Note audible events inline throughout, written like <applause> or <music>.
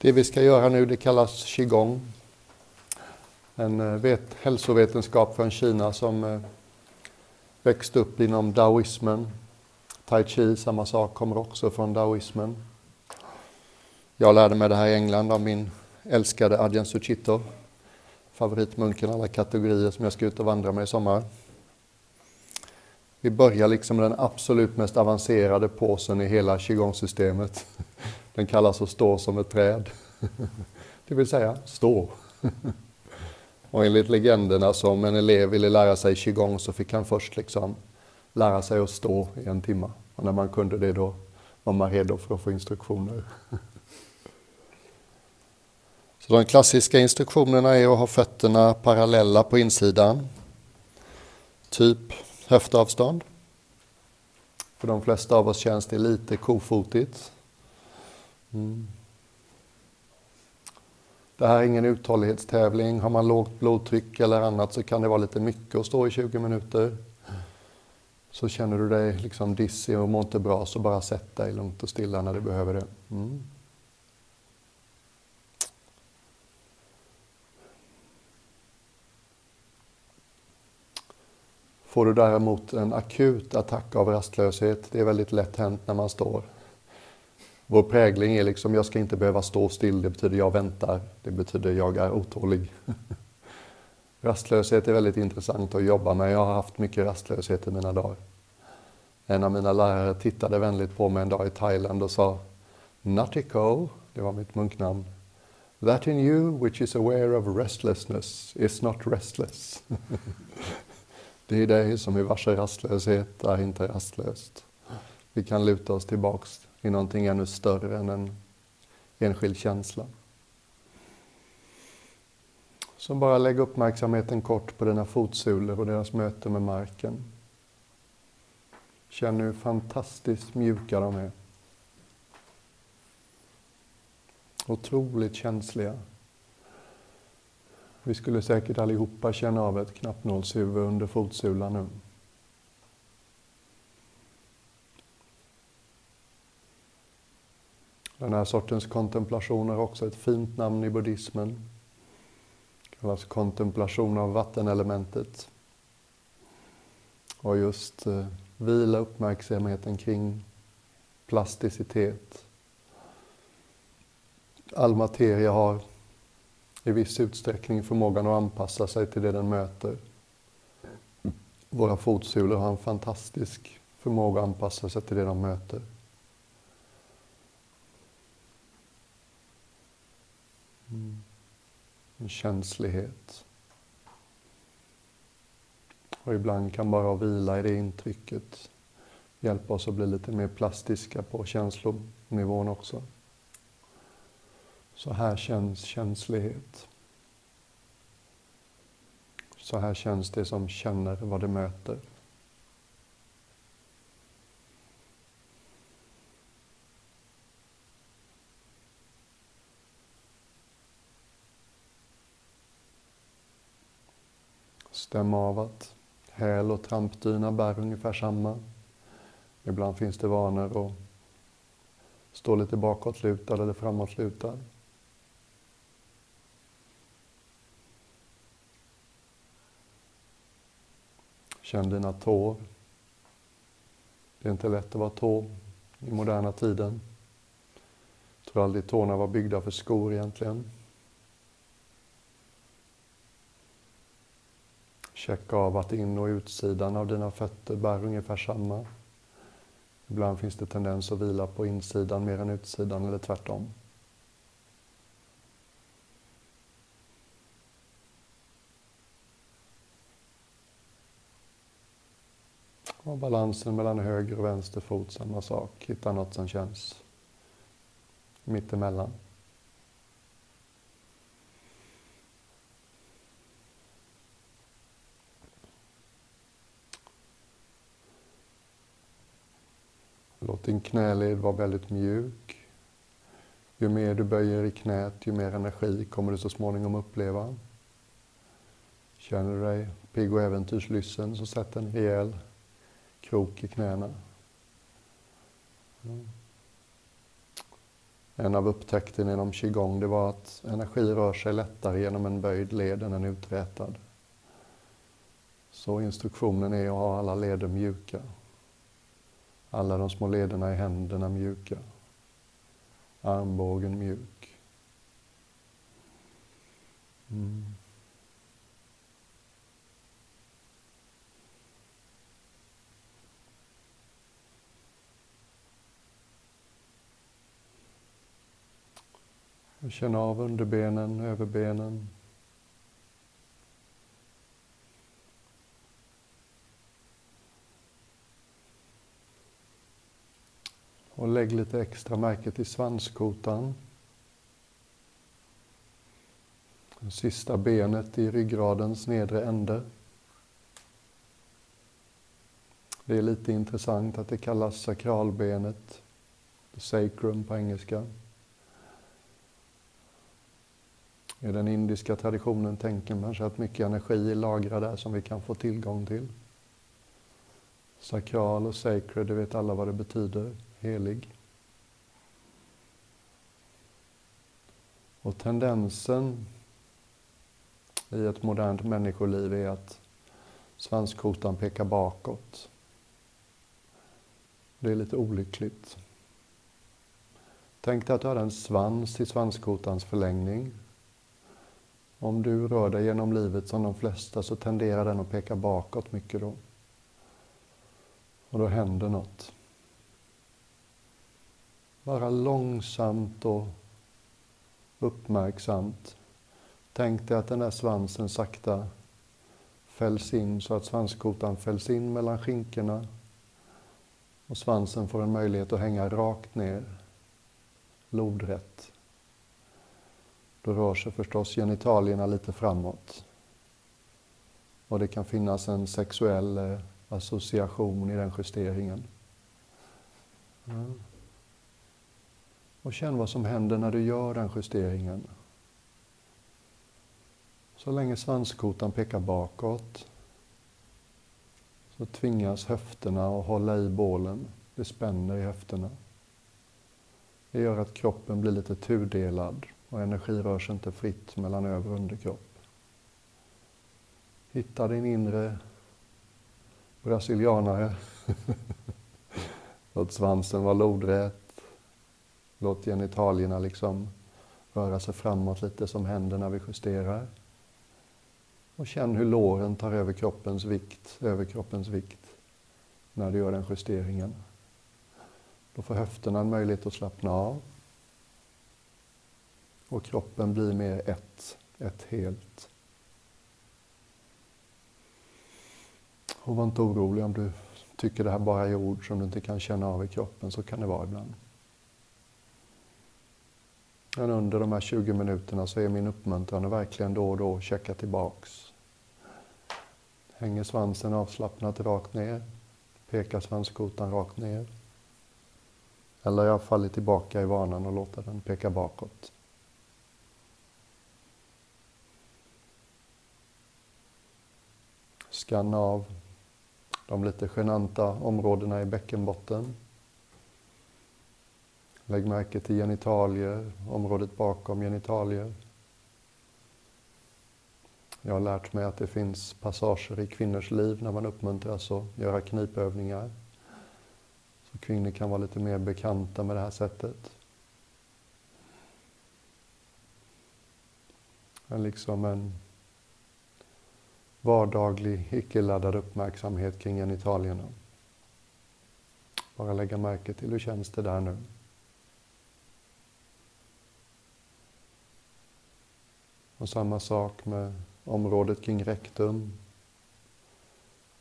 Det vi ska göra nu det kallas qigong. En eh, vet, hälsovetenskap från Kina som eh, växte upp inom daoismen. Tai chi, samma sak, kommer också från daoismen. Jag lärde mig det här i England av min älskade Adjan Suchito, favoritmunken alla kategorier som jag ska ut och vandra med i sommar. Vi börjar liksom med den absolut mest avancerade påsen i hela qigong-systemet. <laughs> Den kallas att stå som ett träd. <laughs> Det vill säga stå. <laughs> Och enligt legenderna så om en elev ville lära sig qigong så fick han först liksom lära sig att stå i en timme. Och när man kunde det då var man redo för att få instruktioner. <laughs> Så de klassiska instruktionerna är att ha fötterna parallella på insidan. Typ höftavstånd. För de flesta av oss känns det lite kofotigt. Mm. Det här är ingen uthållighetstävling. Har man lågt blodtryck eller annat så kan det vara lite mycket att stå i 20 minuter. Så känner du dig liksom dissig och mår inte bra så bara sätt dig lugnt och stilla när du behöver det. Mm. Får du däremot en akut attack av rastlöshet, det är väldigt lätt hänt när man står. Vår prägling är liksom, jag ska inte behöva stå still, det betyder jag väntar, det betyder jag är otålig. <laughs> Rastlöshet är väldigt intressant att jobba med, jag har haft mycket rastlöshet i mina dagar. En av mina lärare tittade vänligt på mig en dag i Thailand och sa Natiko, det var mitt munknamn, That in you which is aware of restlessness is not restless. <laughs> Det är dig som är varse rastlöshet är inte rastlöst. Vi kan luta oss tillbaks i någonting ännu större än en enskild känsla. Så bara lägg uppmärksamheten kort på dina fotsulor och deras möte med marken. Känn hur fantastiskt mjuka de är. Otroligt känsliga. Vi skulle säkert allihopa känna av ett knappnålshuvud under fotsulan nu. Den här sortens kontemplation har också ett fint namn i buddhismen. Det kallas kontemplation av vattenelementet. Och just eh, vila uppmärksamheten kring plasticitet. All materia har i viss utsträckning förmågan att anpassa sig till det den möter. Våra fotsulor har en fantastisk förmåga att anpassa sig till det de möter. Mm. En känslighet. Och ibland kan bara vila i det intrycket hjälpa oss att bli lite mer plastiska på känslonivån också. Så här känns känslighet. Så här känns det som känner vad det möter. Stäm av att häl och trampdyna bär ungefär samma. Ibland finns det vanor att stå lite bakåtlutad eller framåtlutad. Känn dina tår. Det är inte lätt att vara tå i moderna tiden. Jag tror aldrig tårna var byggda för skor egentligen. Checka av att in och utsidan av dina fötter bär ungefär samma. Ibland finns det tendens att vila på insidan mer än utsidan eller tvärtom. Och balansen mellan höger och vänster fot, samma sak. Hitta något som känns mittemellan. Låt din knäled vara väldigt mjuk. Ju mer du böjer i knät, ju mer energi kommer du så småningom uppleva. Känner du dig pigg och äventyrslyssen så sätt en rejäl krok i knäna. En av upptäckterna inom qigong det var att energi rör sig lättare genom en böjd led än en uträtad. Så instruktionen är att ha alla leder mjuka. Alla de små lederna i händerna mjuka. Armbågen mjuk. Mm. Känn av underbenen, överbenen. Och lägg lite extra märke till svanskotan. Det sista benet i ryggradens nedre ände. Det är lite intressant att det kallas sakralbenet, the sacrum på engelska. I den indiska traditionen tänker man sig att mycket energi är lagrad där som vi kan få tillgång till. Sakral och sacred, det vet alla vad det betyder, helig. Och tendensen i ett modernt människoliv är att svanskotan pekar bakåt. Det är lite olyckligt. Tänk dig att du har en svans i svanskotans förlängning om du rör dig genom livet som de flesta så tenderar den att peka bakåt mycket då. Och då händer något. Bara långsamt och uppmärksamt. Tänk dig att den där svansen sakta fälls in så att svanskotan fälls in mellan skinkorna och svansen får en möjlighet att hänga rakt ner, lodrätt. Då rör sig förstås genitalierna lite framåt. Och det kan finnas en sexuell eh, association i den justeringen. Mm. Och känn vad som händer när du gör den justeringen. Så länge svanskotan pekar bakåt så tvingas höfterna att hålla i bålen. Det spänner i höfterna. Det gör att kroppen blir lite tudelad och energi rör sig inte fritt mellan över och underkropp. Hitta din inre brasilianare. <laughs> Låt svansen vara lodrät. Låt genitalierna liksom röra sig framåt lite som händer när vi justerar. Och känn hur låren tar över kroppens vikt, över kroppens vikt när du gör den justeringen. Då får höfterna en möjlighet att slappna av och kroppen blir mer ett, ett helt. Och var inte orolig om du tycker det här bara är ord som du inte kan känna av i kroppen, så kan det vara ibland. Men under de här 20 minuterna så är min uppmuntran att verkligen då och då checka tillbaks. Hänger svansen avslappnat rakt ner? Pekar svanskotan rakt ner? Eller jag faller tillbaka i vanan och låter den peka bakåt. Skanna av de lite genanta områdena i bäckenbotten. Lägg märke till genitalier, området bakom genitalier. Jag har lärt mig att det finns passager i kvinnors liv när man uppmuntras att göra knipövningar. Så kvinnor kan vara lite mer bekanta med det här sättet. Liksom en vardaglig, icke-laddad uppmärksamhet kring genitalierna. Bara lägga märke till hur känns det där nu. Och samma sak med området kring rektum,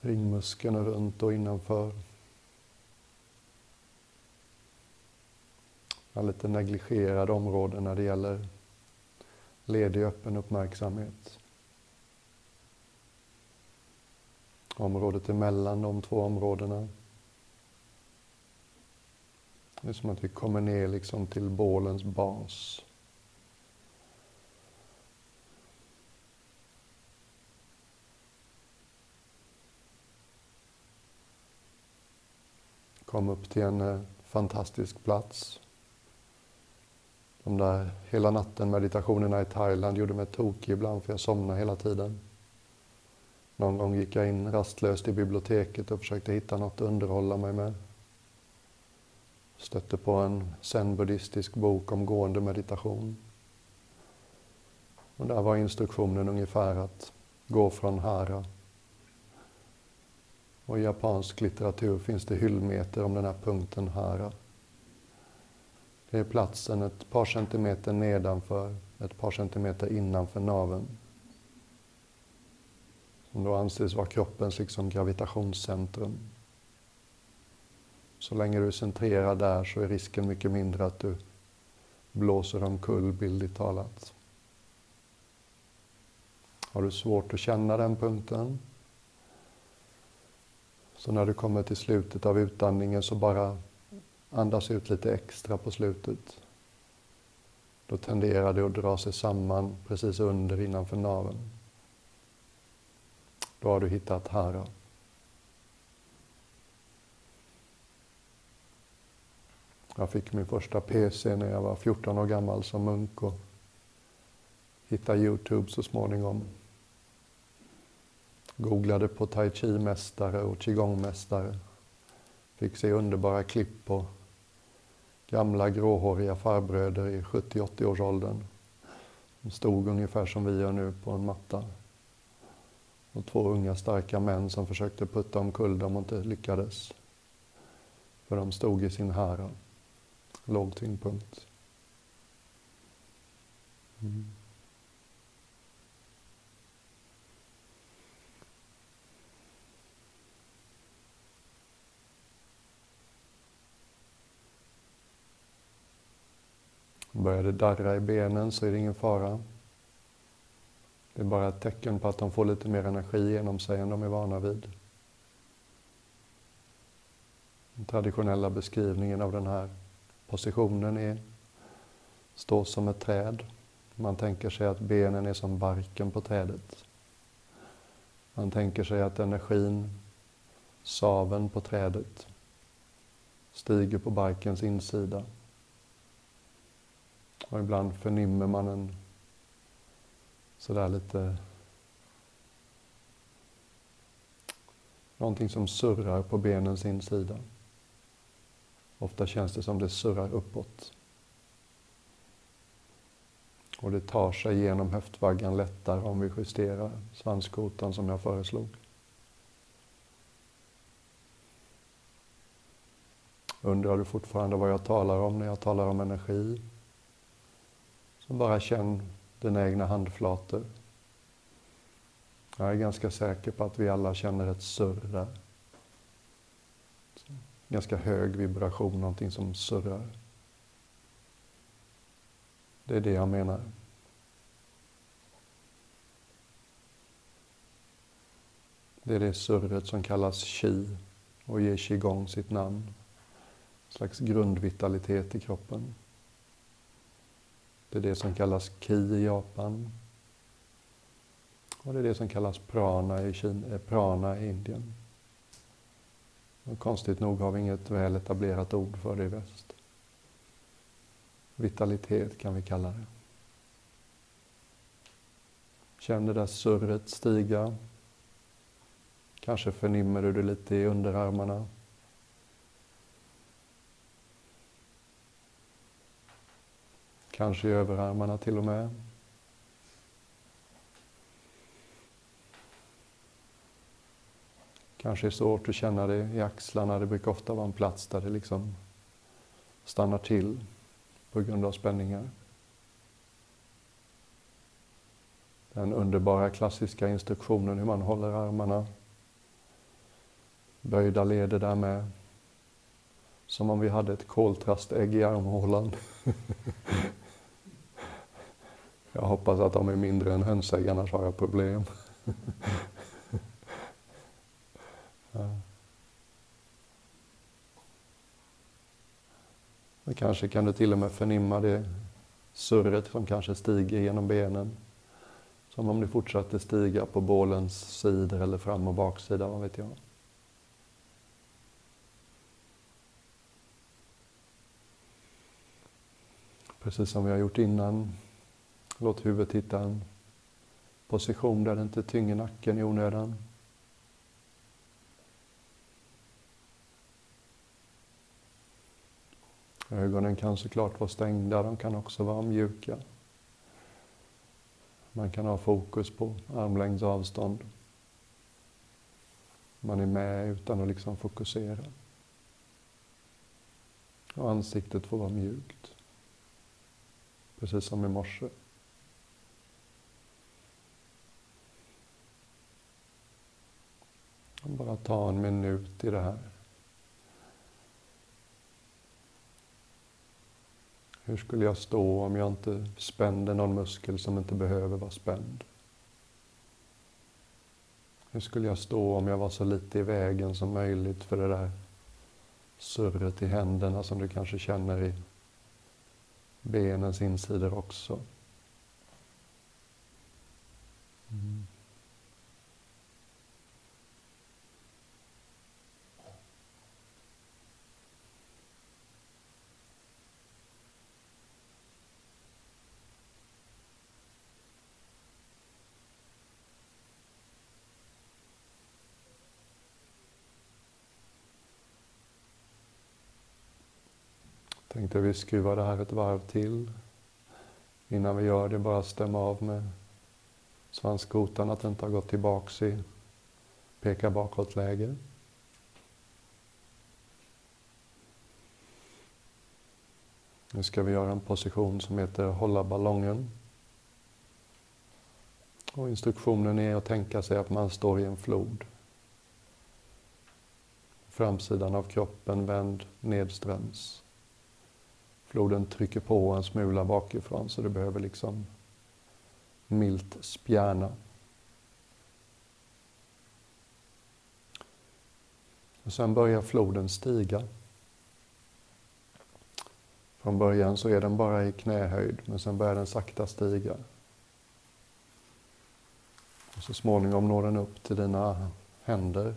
ringmuskeln runt och innanför. lite negligerade områden när det gäller ledig öppen uppmärksamhet. området emellan de två områdena. Det är som att vi kommer ner liksom till bålens bas. Kom upp till en eh, fantastisk plats. De där hela natten meditationerna i Thailand gjorde mig tokig ibland för jag somnade hela tiden. Någon gång gick jag in rastlöst i biblioteket och försökte hitta något att underhålla mig med. Stötte på en zen-buddhistisk bok om gående meditation. Och där var instruktionen ungefär att gå från hara. Och i japansk litteratur finns det hyllmeter om den här punkten hara. Det är platsen ett par centimeter nedanför, ett par centimeter innanför naveln. Som då anses vara kroppens liksom gravitationscentrum. Så länge du är centrerad där så är risken mycket mindre att du blåser omkull bildligt talat. Har du svårt att känna den punkten så när du kommer till slutet av utandningen så bara andas ut lite extra på slutet. Då tenderar det att dra sig samman precis under innanför naveln. Då har du hittat Hara. Jag fick min första PC när jag var 14 år gammal som munk och hittade Youtube så småningom. Googlade på tai chi-mästare och qigong-mästare. Fick se underbara klipp på gamla gråhåriga farbröder i 70-80-årsåldern. De stod ungefär som vi gör nu på en matta. Och två unga starka män som försökte putta omkull dem och inte lyckades. För de stod i sin hära. Låg tyngdpunkt. Mm. Börjar det darra i benen så är det ingen fara. Det är bara ett tecken på att de får lite mer energi genom sig än de är vana vid. Den traditionella beskrivningen av den här positionen är stå som ett träd. Man tänker sig att benen är som barken på trädet. Man tänker sig att energin, saven på trädet, stiger på barkens insida. Och ibland förnimmer man en sådär lite någonting som surrar på benens insida. Ofta känns det som det surrar uppåt. Och det tar sig genom höftvaggan lättare om vi justerar svanskotan som jag föreslog. Undrar du fortfarande vad jag talar om när jag talar om energi? Och bara känn dina egna handflator. Jag är ganska säker på att vi alla känner ett surr där. Ganska hög vibration, någonting som surrar. Det är det jag menar. Det är det surret som kallas chi och ger qigong sitt namn. En slags grundvitalitet i kroppen. Det är det som kallas ki i Japan. Och det är det som kallas prana i, Kina, eh, prana i Indien. Och konstigt nog har vi inget väl etablerat ord för det i väst. Vitalitet kan vi kalla det. Känn det där surret stiga. Kanske förnimmer du det lite i underarmarna. Kanske i överarmarna till och med. Kanske är svårt att känna det i axlarna. Det brukar ofta vara en plats där det liksom stannar till på grund av spänningar. Den underbara klassiska instruktionen hur man håller armarna. Böjda leder där med. Som om vi hade ett koltrastägg i armhålan. <laughs> Jag hoppas att de är mindre än hönsägg, annars har jag problem. <laughs> ja. Kanske kan du till och med förnimma det surret som kanske stiger genom benen. Som om det fortsatte stiga på bålens sidor eller fram och baksida, vad vet jag. Precis som vi har gjort innan. Låt huvudet hitta en position där det inte tynger nacken i onödan. Ögonen kan såklart vara stängda, de kan också vara mjuka. Man kan ha fokus på armlängds avstånd. Man är med utan att liksom fokusera. Och ansiktet får vara mjukt. Precis som i morse. Bara ta en minut i det här. Hur skulle jag stå om jag inte spände någon muskel som inte behöver vara spänd? Hur skulle jag stå om jag var så lite i vägen som möjligt för det där surret i händerna som du kanske känner i benens insidor också? Mm. Tänkte vi skruvar det här ett varv till. Innan vi gör det, bara stämma av med svanskotan att den inte har gått tillbaks i peka bakåt-läge. Nu ska vi göra en position som heter hålla ballongen. Och instruktionen är att tänka sig att man står i en flod. Framsidan av kroppen vänd nedströms. Floden trycker på en smula bakifrån så det behöver liksom milt spjärna. Och sen börjar floden stiga. Från början så är den bara i knähöjd, men sen börjar den sakta stiga. Och så småningom når den upp till dina händer.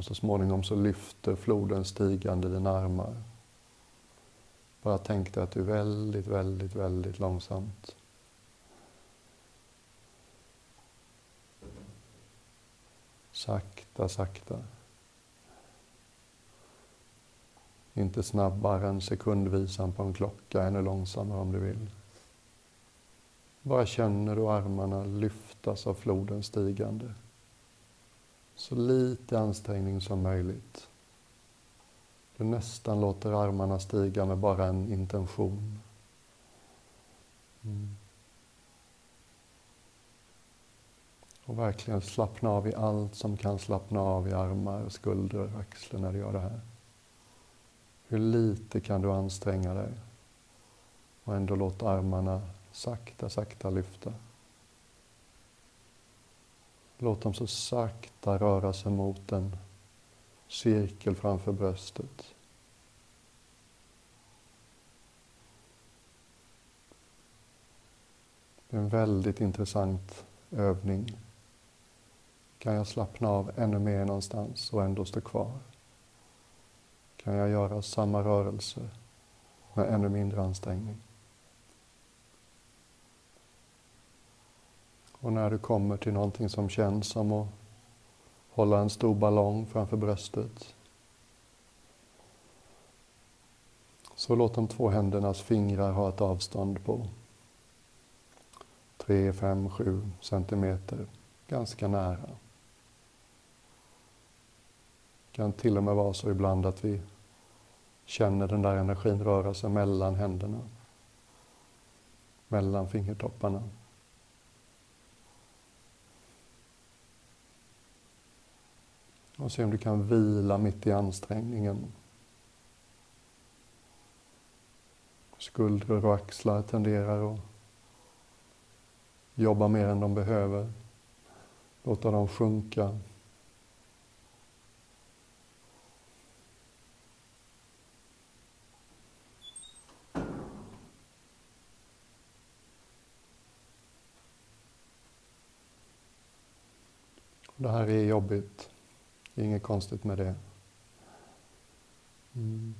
Och så småningom så lyfter floden stigande dina armar. Bara tänk dig att du väldigt, väldigt, väldigt långsamt Sakta, sakta. Inte snabbare än sekundvisan på en klocka, ännu långsammare om du vill. Bara känner du armarna lyftas av floden stigande. Så lite ansträngning som möjligt. Du nästan låter armarna stiga med bara en intention. Mm. Och verkligen slappna av i allt som kan slappna av i armar, skuldror, axlar när du gör det här. Hur lite kan du anstränga dig och ändå låta armarna sakta, sakta lyfta. Låt dem så sakta röra sig mot en cirkel framför bröstet. Det är en väldigt intressant övning. Kan jag slappna av ännu mer någonstans och ändå stå kvar? Kan jag göra samma rörelse med ännu mindre ansträngning? Och när du kommer till någonting som känns som att hålla en stor ballong framför bröstet så låt de två händernas fingrar ha ett avstånd på 3, 5, 7 centimeter, ganska nära. Det kan till och med vara så ibland att vi känner den där energin röra sig mellan händerna, mellan fingertopparna. Och se om du kan vila mitt i ansträngningen. Skuldror och axlar tenderar att jobba mer än de behöver. Låta dem sjunka. Det här är jobbigt. Det är inget konstigt med det. Mm.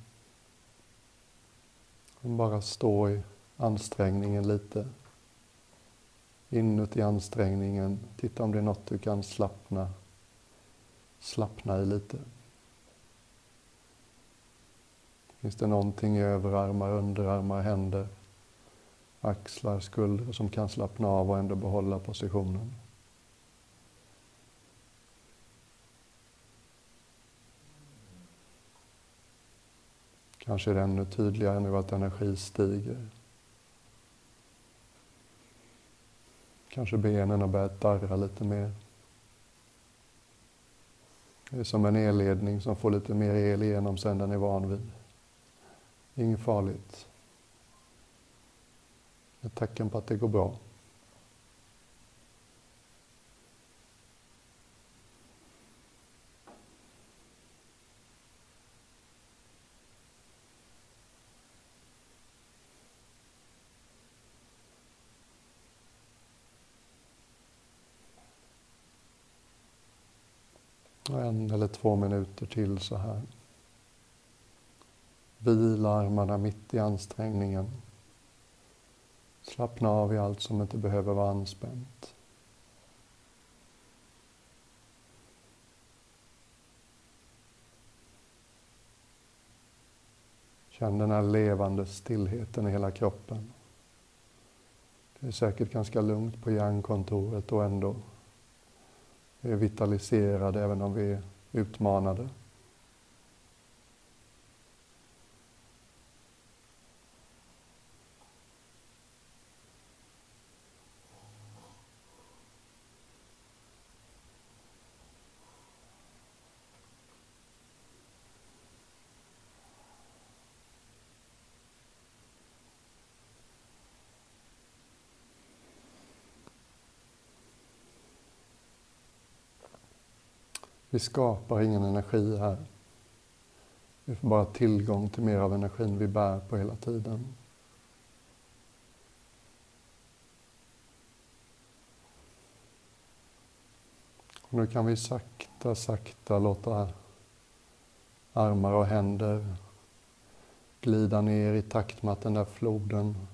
Bara stå i ansträngningen lite. Inuti ansträngningen, titta om det är något du kan slappna, slappna i lite. Finns det någonting i överarmar, underarmar, händer, axlar, skuldror som kan slappna av och ändå behålla positionen? Kanske är det ännu tydligare nu att energi stiger. Kanske benen har börjat darra lite mer. Det är som en elledning som får lite mer el igenom sen den är van vid. Inget farligt. Ett tecken på att det går bra. En eller två minuter till så här. Vila armarna mitt i ansträngningen. Slappna av i allt som inte behöver vara anspänt. Känn den här levande stillheten i hela kroppen. Det är säkert ganska lugnt på hjärnkontoret och ändå är vitaliserade även om vi är utmanade. Vi skapar ingen energi här. Vi får bara tillgång till mer av energin vi bär på hela tiden. Och nu kan vi sakta, sakta låta armar och händer glida ner i takt med att den där floden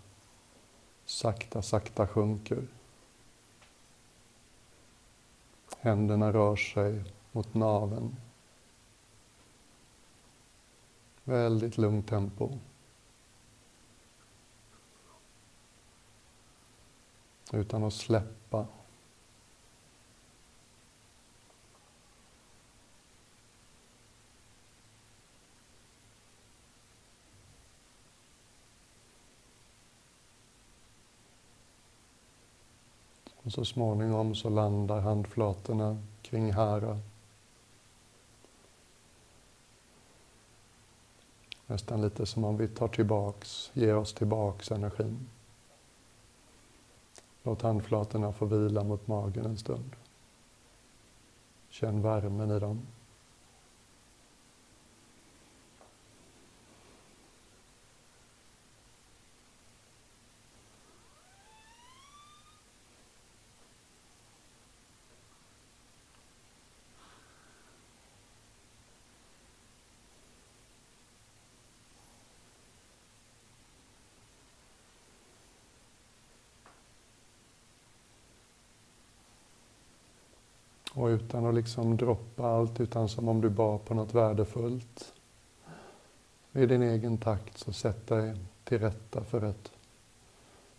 sakta, sakta sjunker. Händerna rör sig mot naven. Väldigt lugnt tempo. Utan att släppa. Och så småningom så landar handflatorna kring härat. Nästan lite som om vi tar tillbaks, ger oss tillbaks energin. Låt handflatorna få vila mot magen en stund. Känn värmen i dem. Och utan att liksom droppa allt, utan som om du bar på något värdefullt. I din egen takt så sätt dig till rätta för ett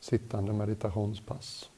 sittande meditationspass.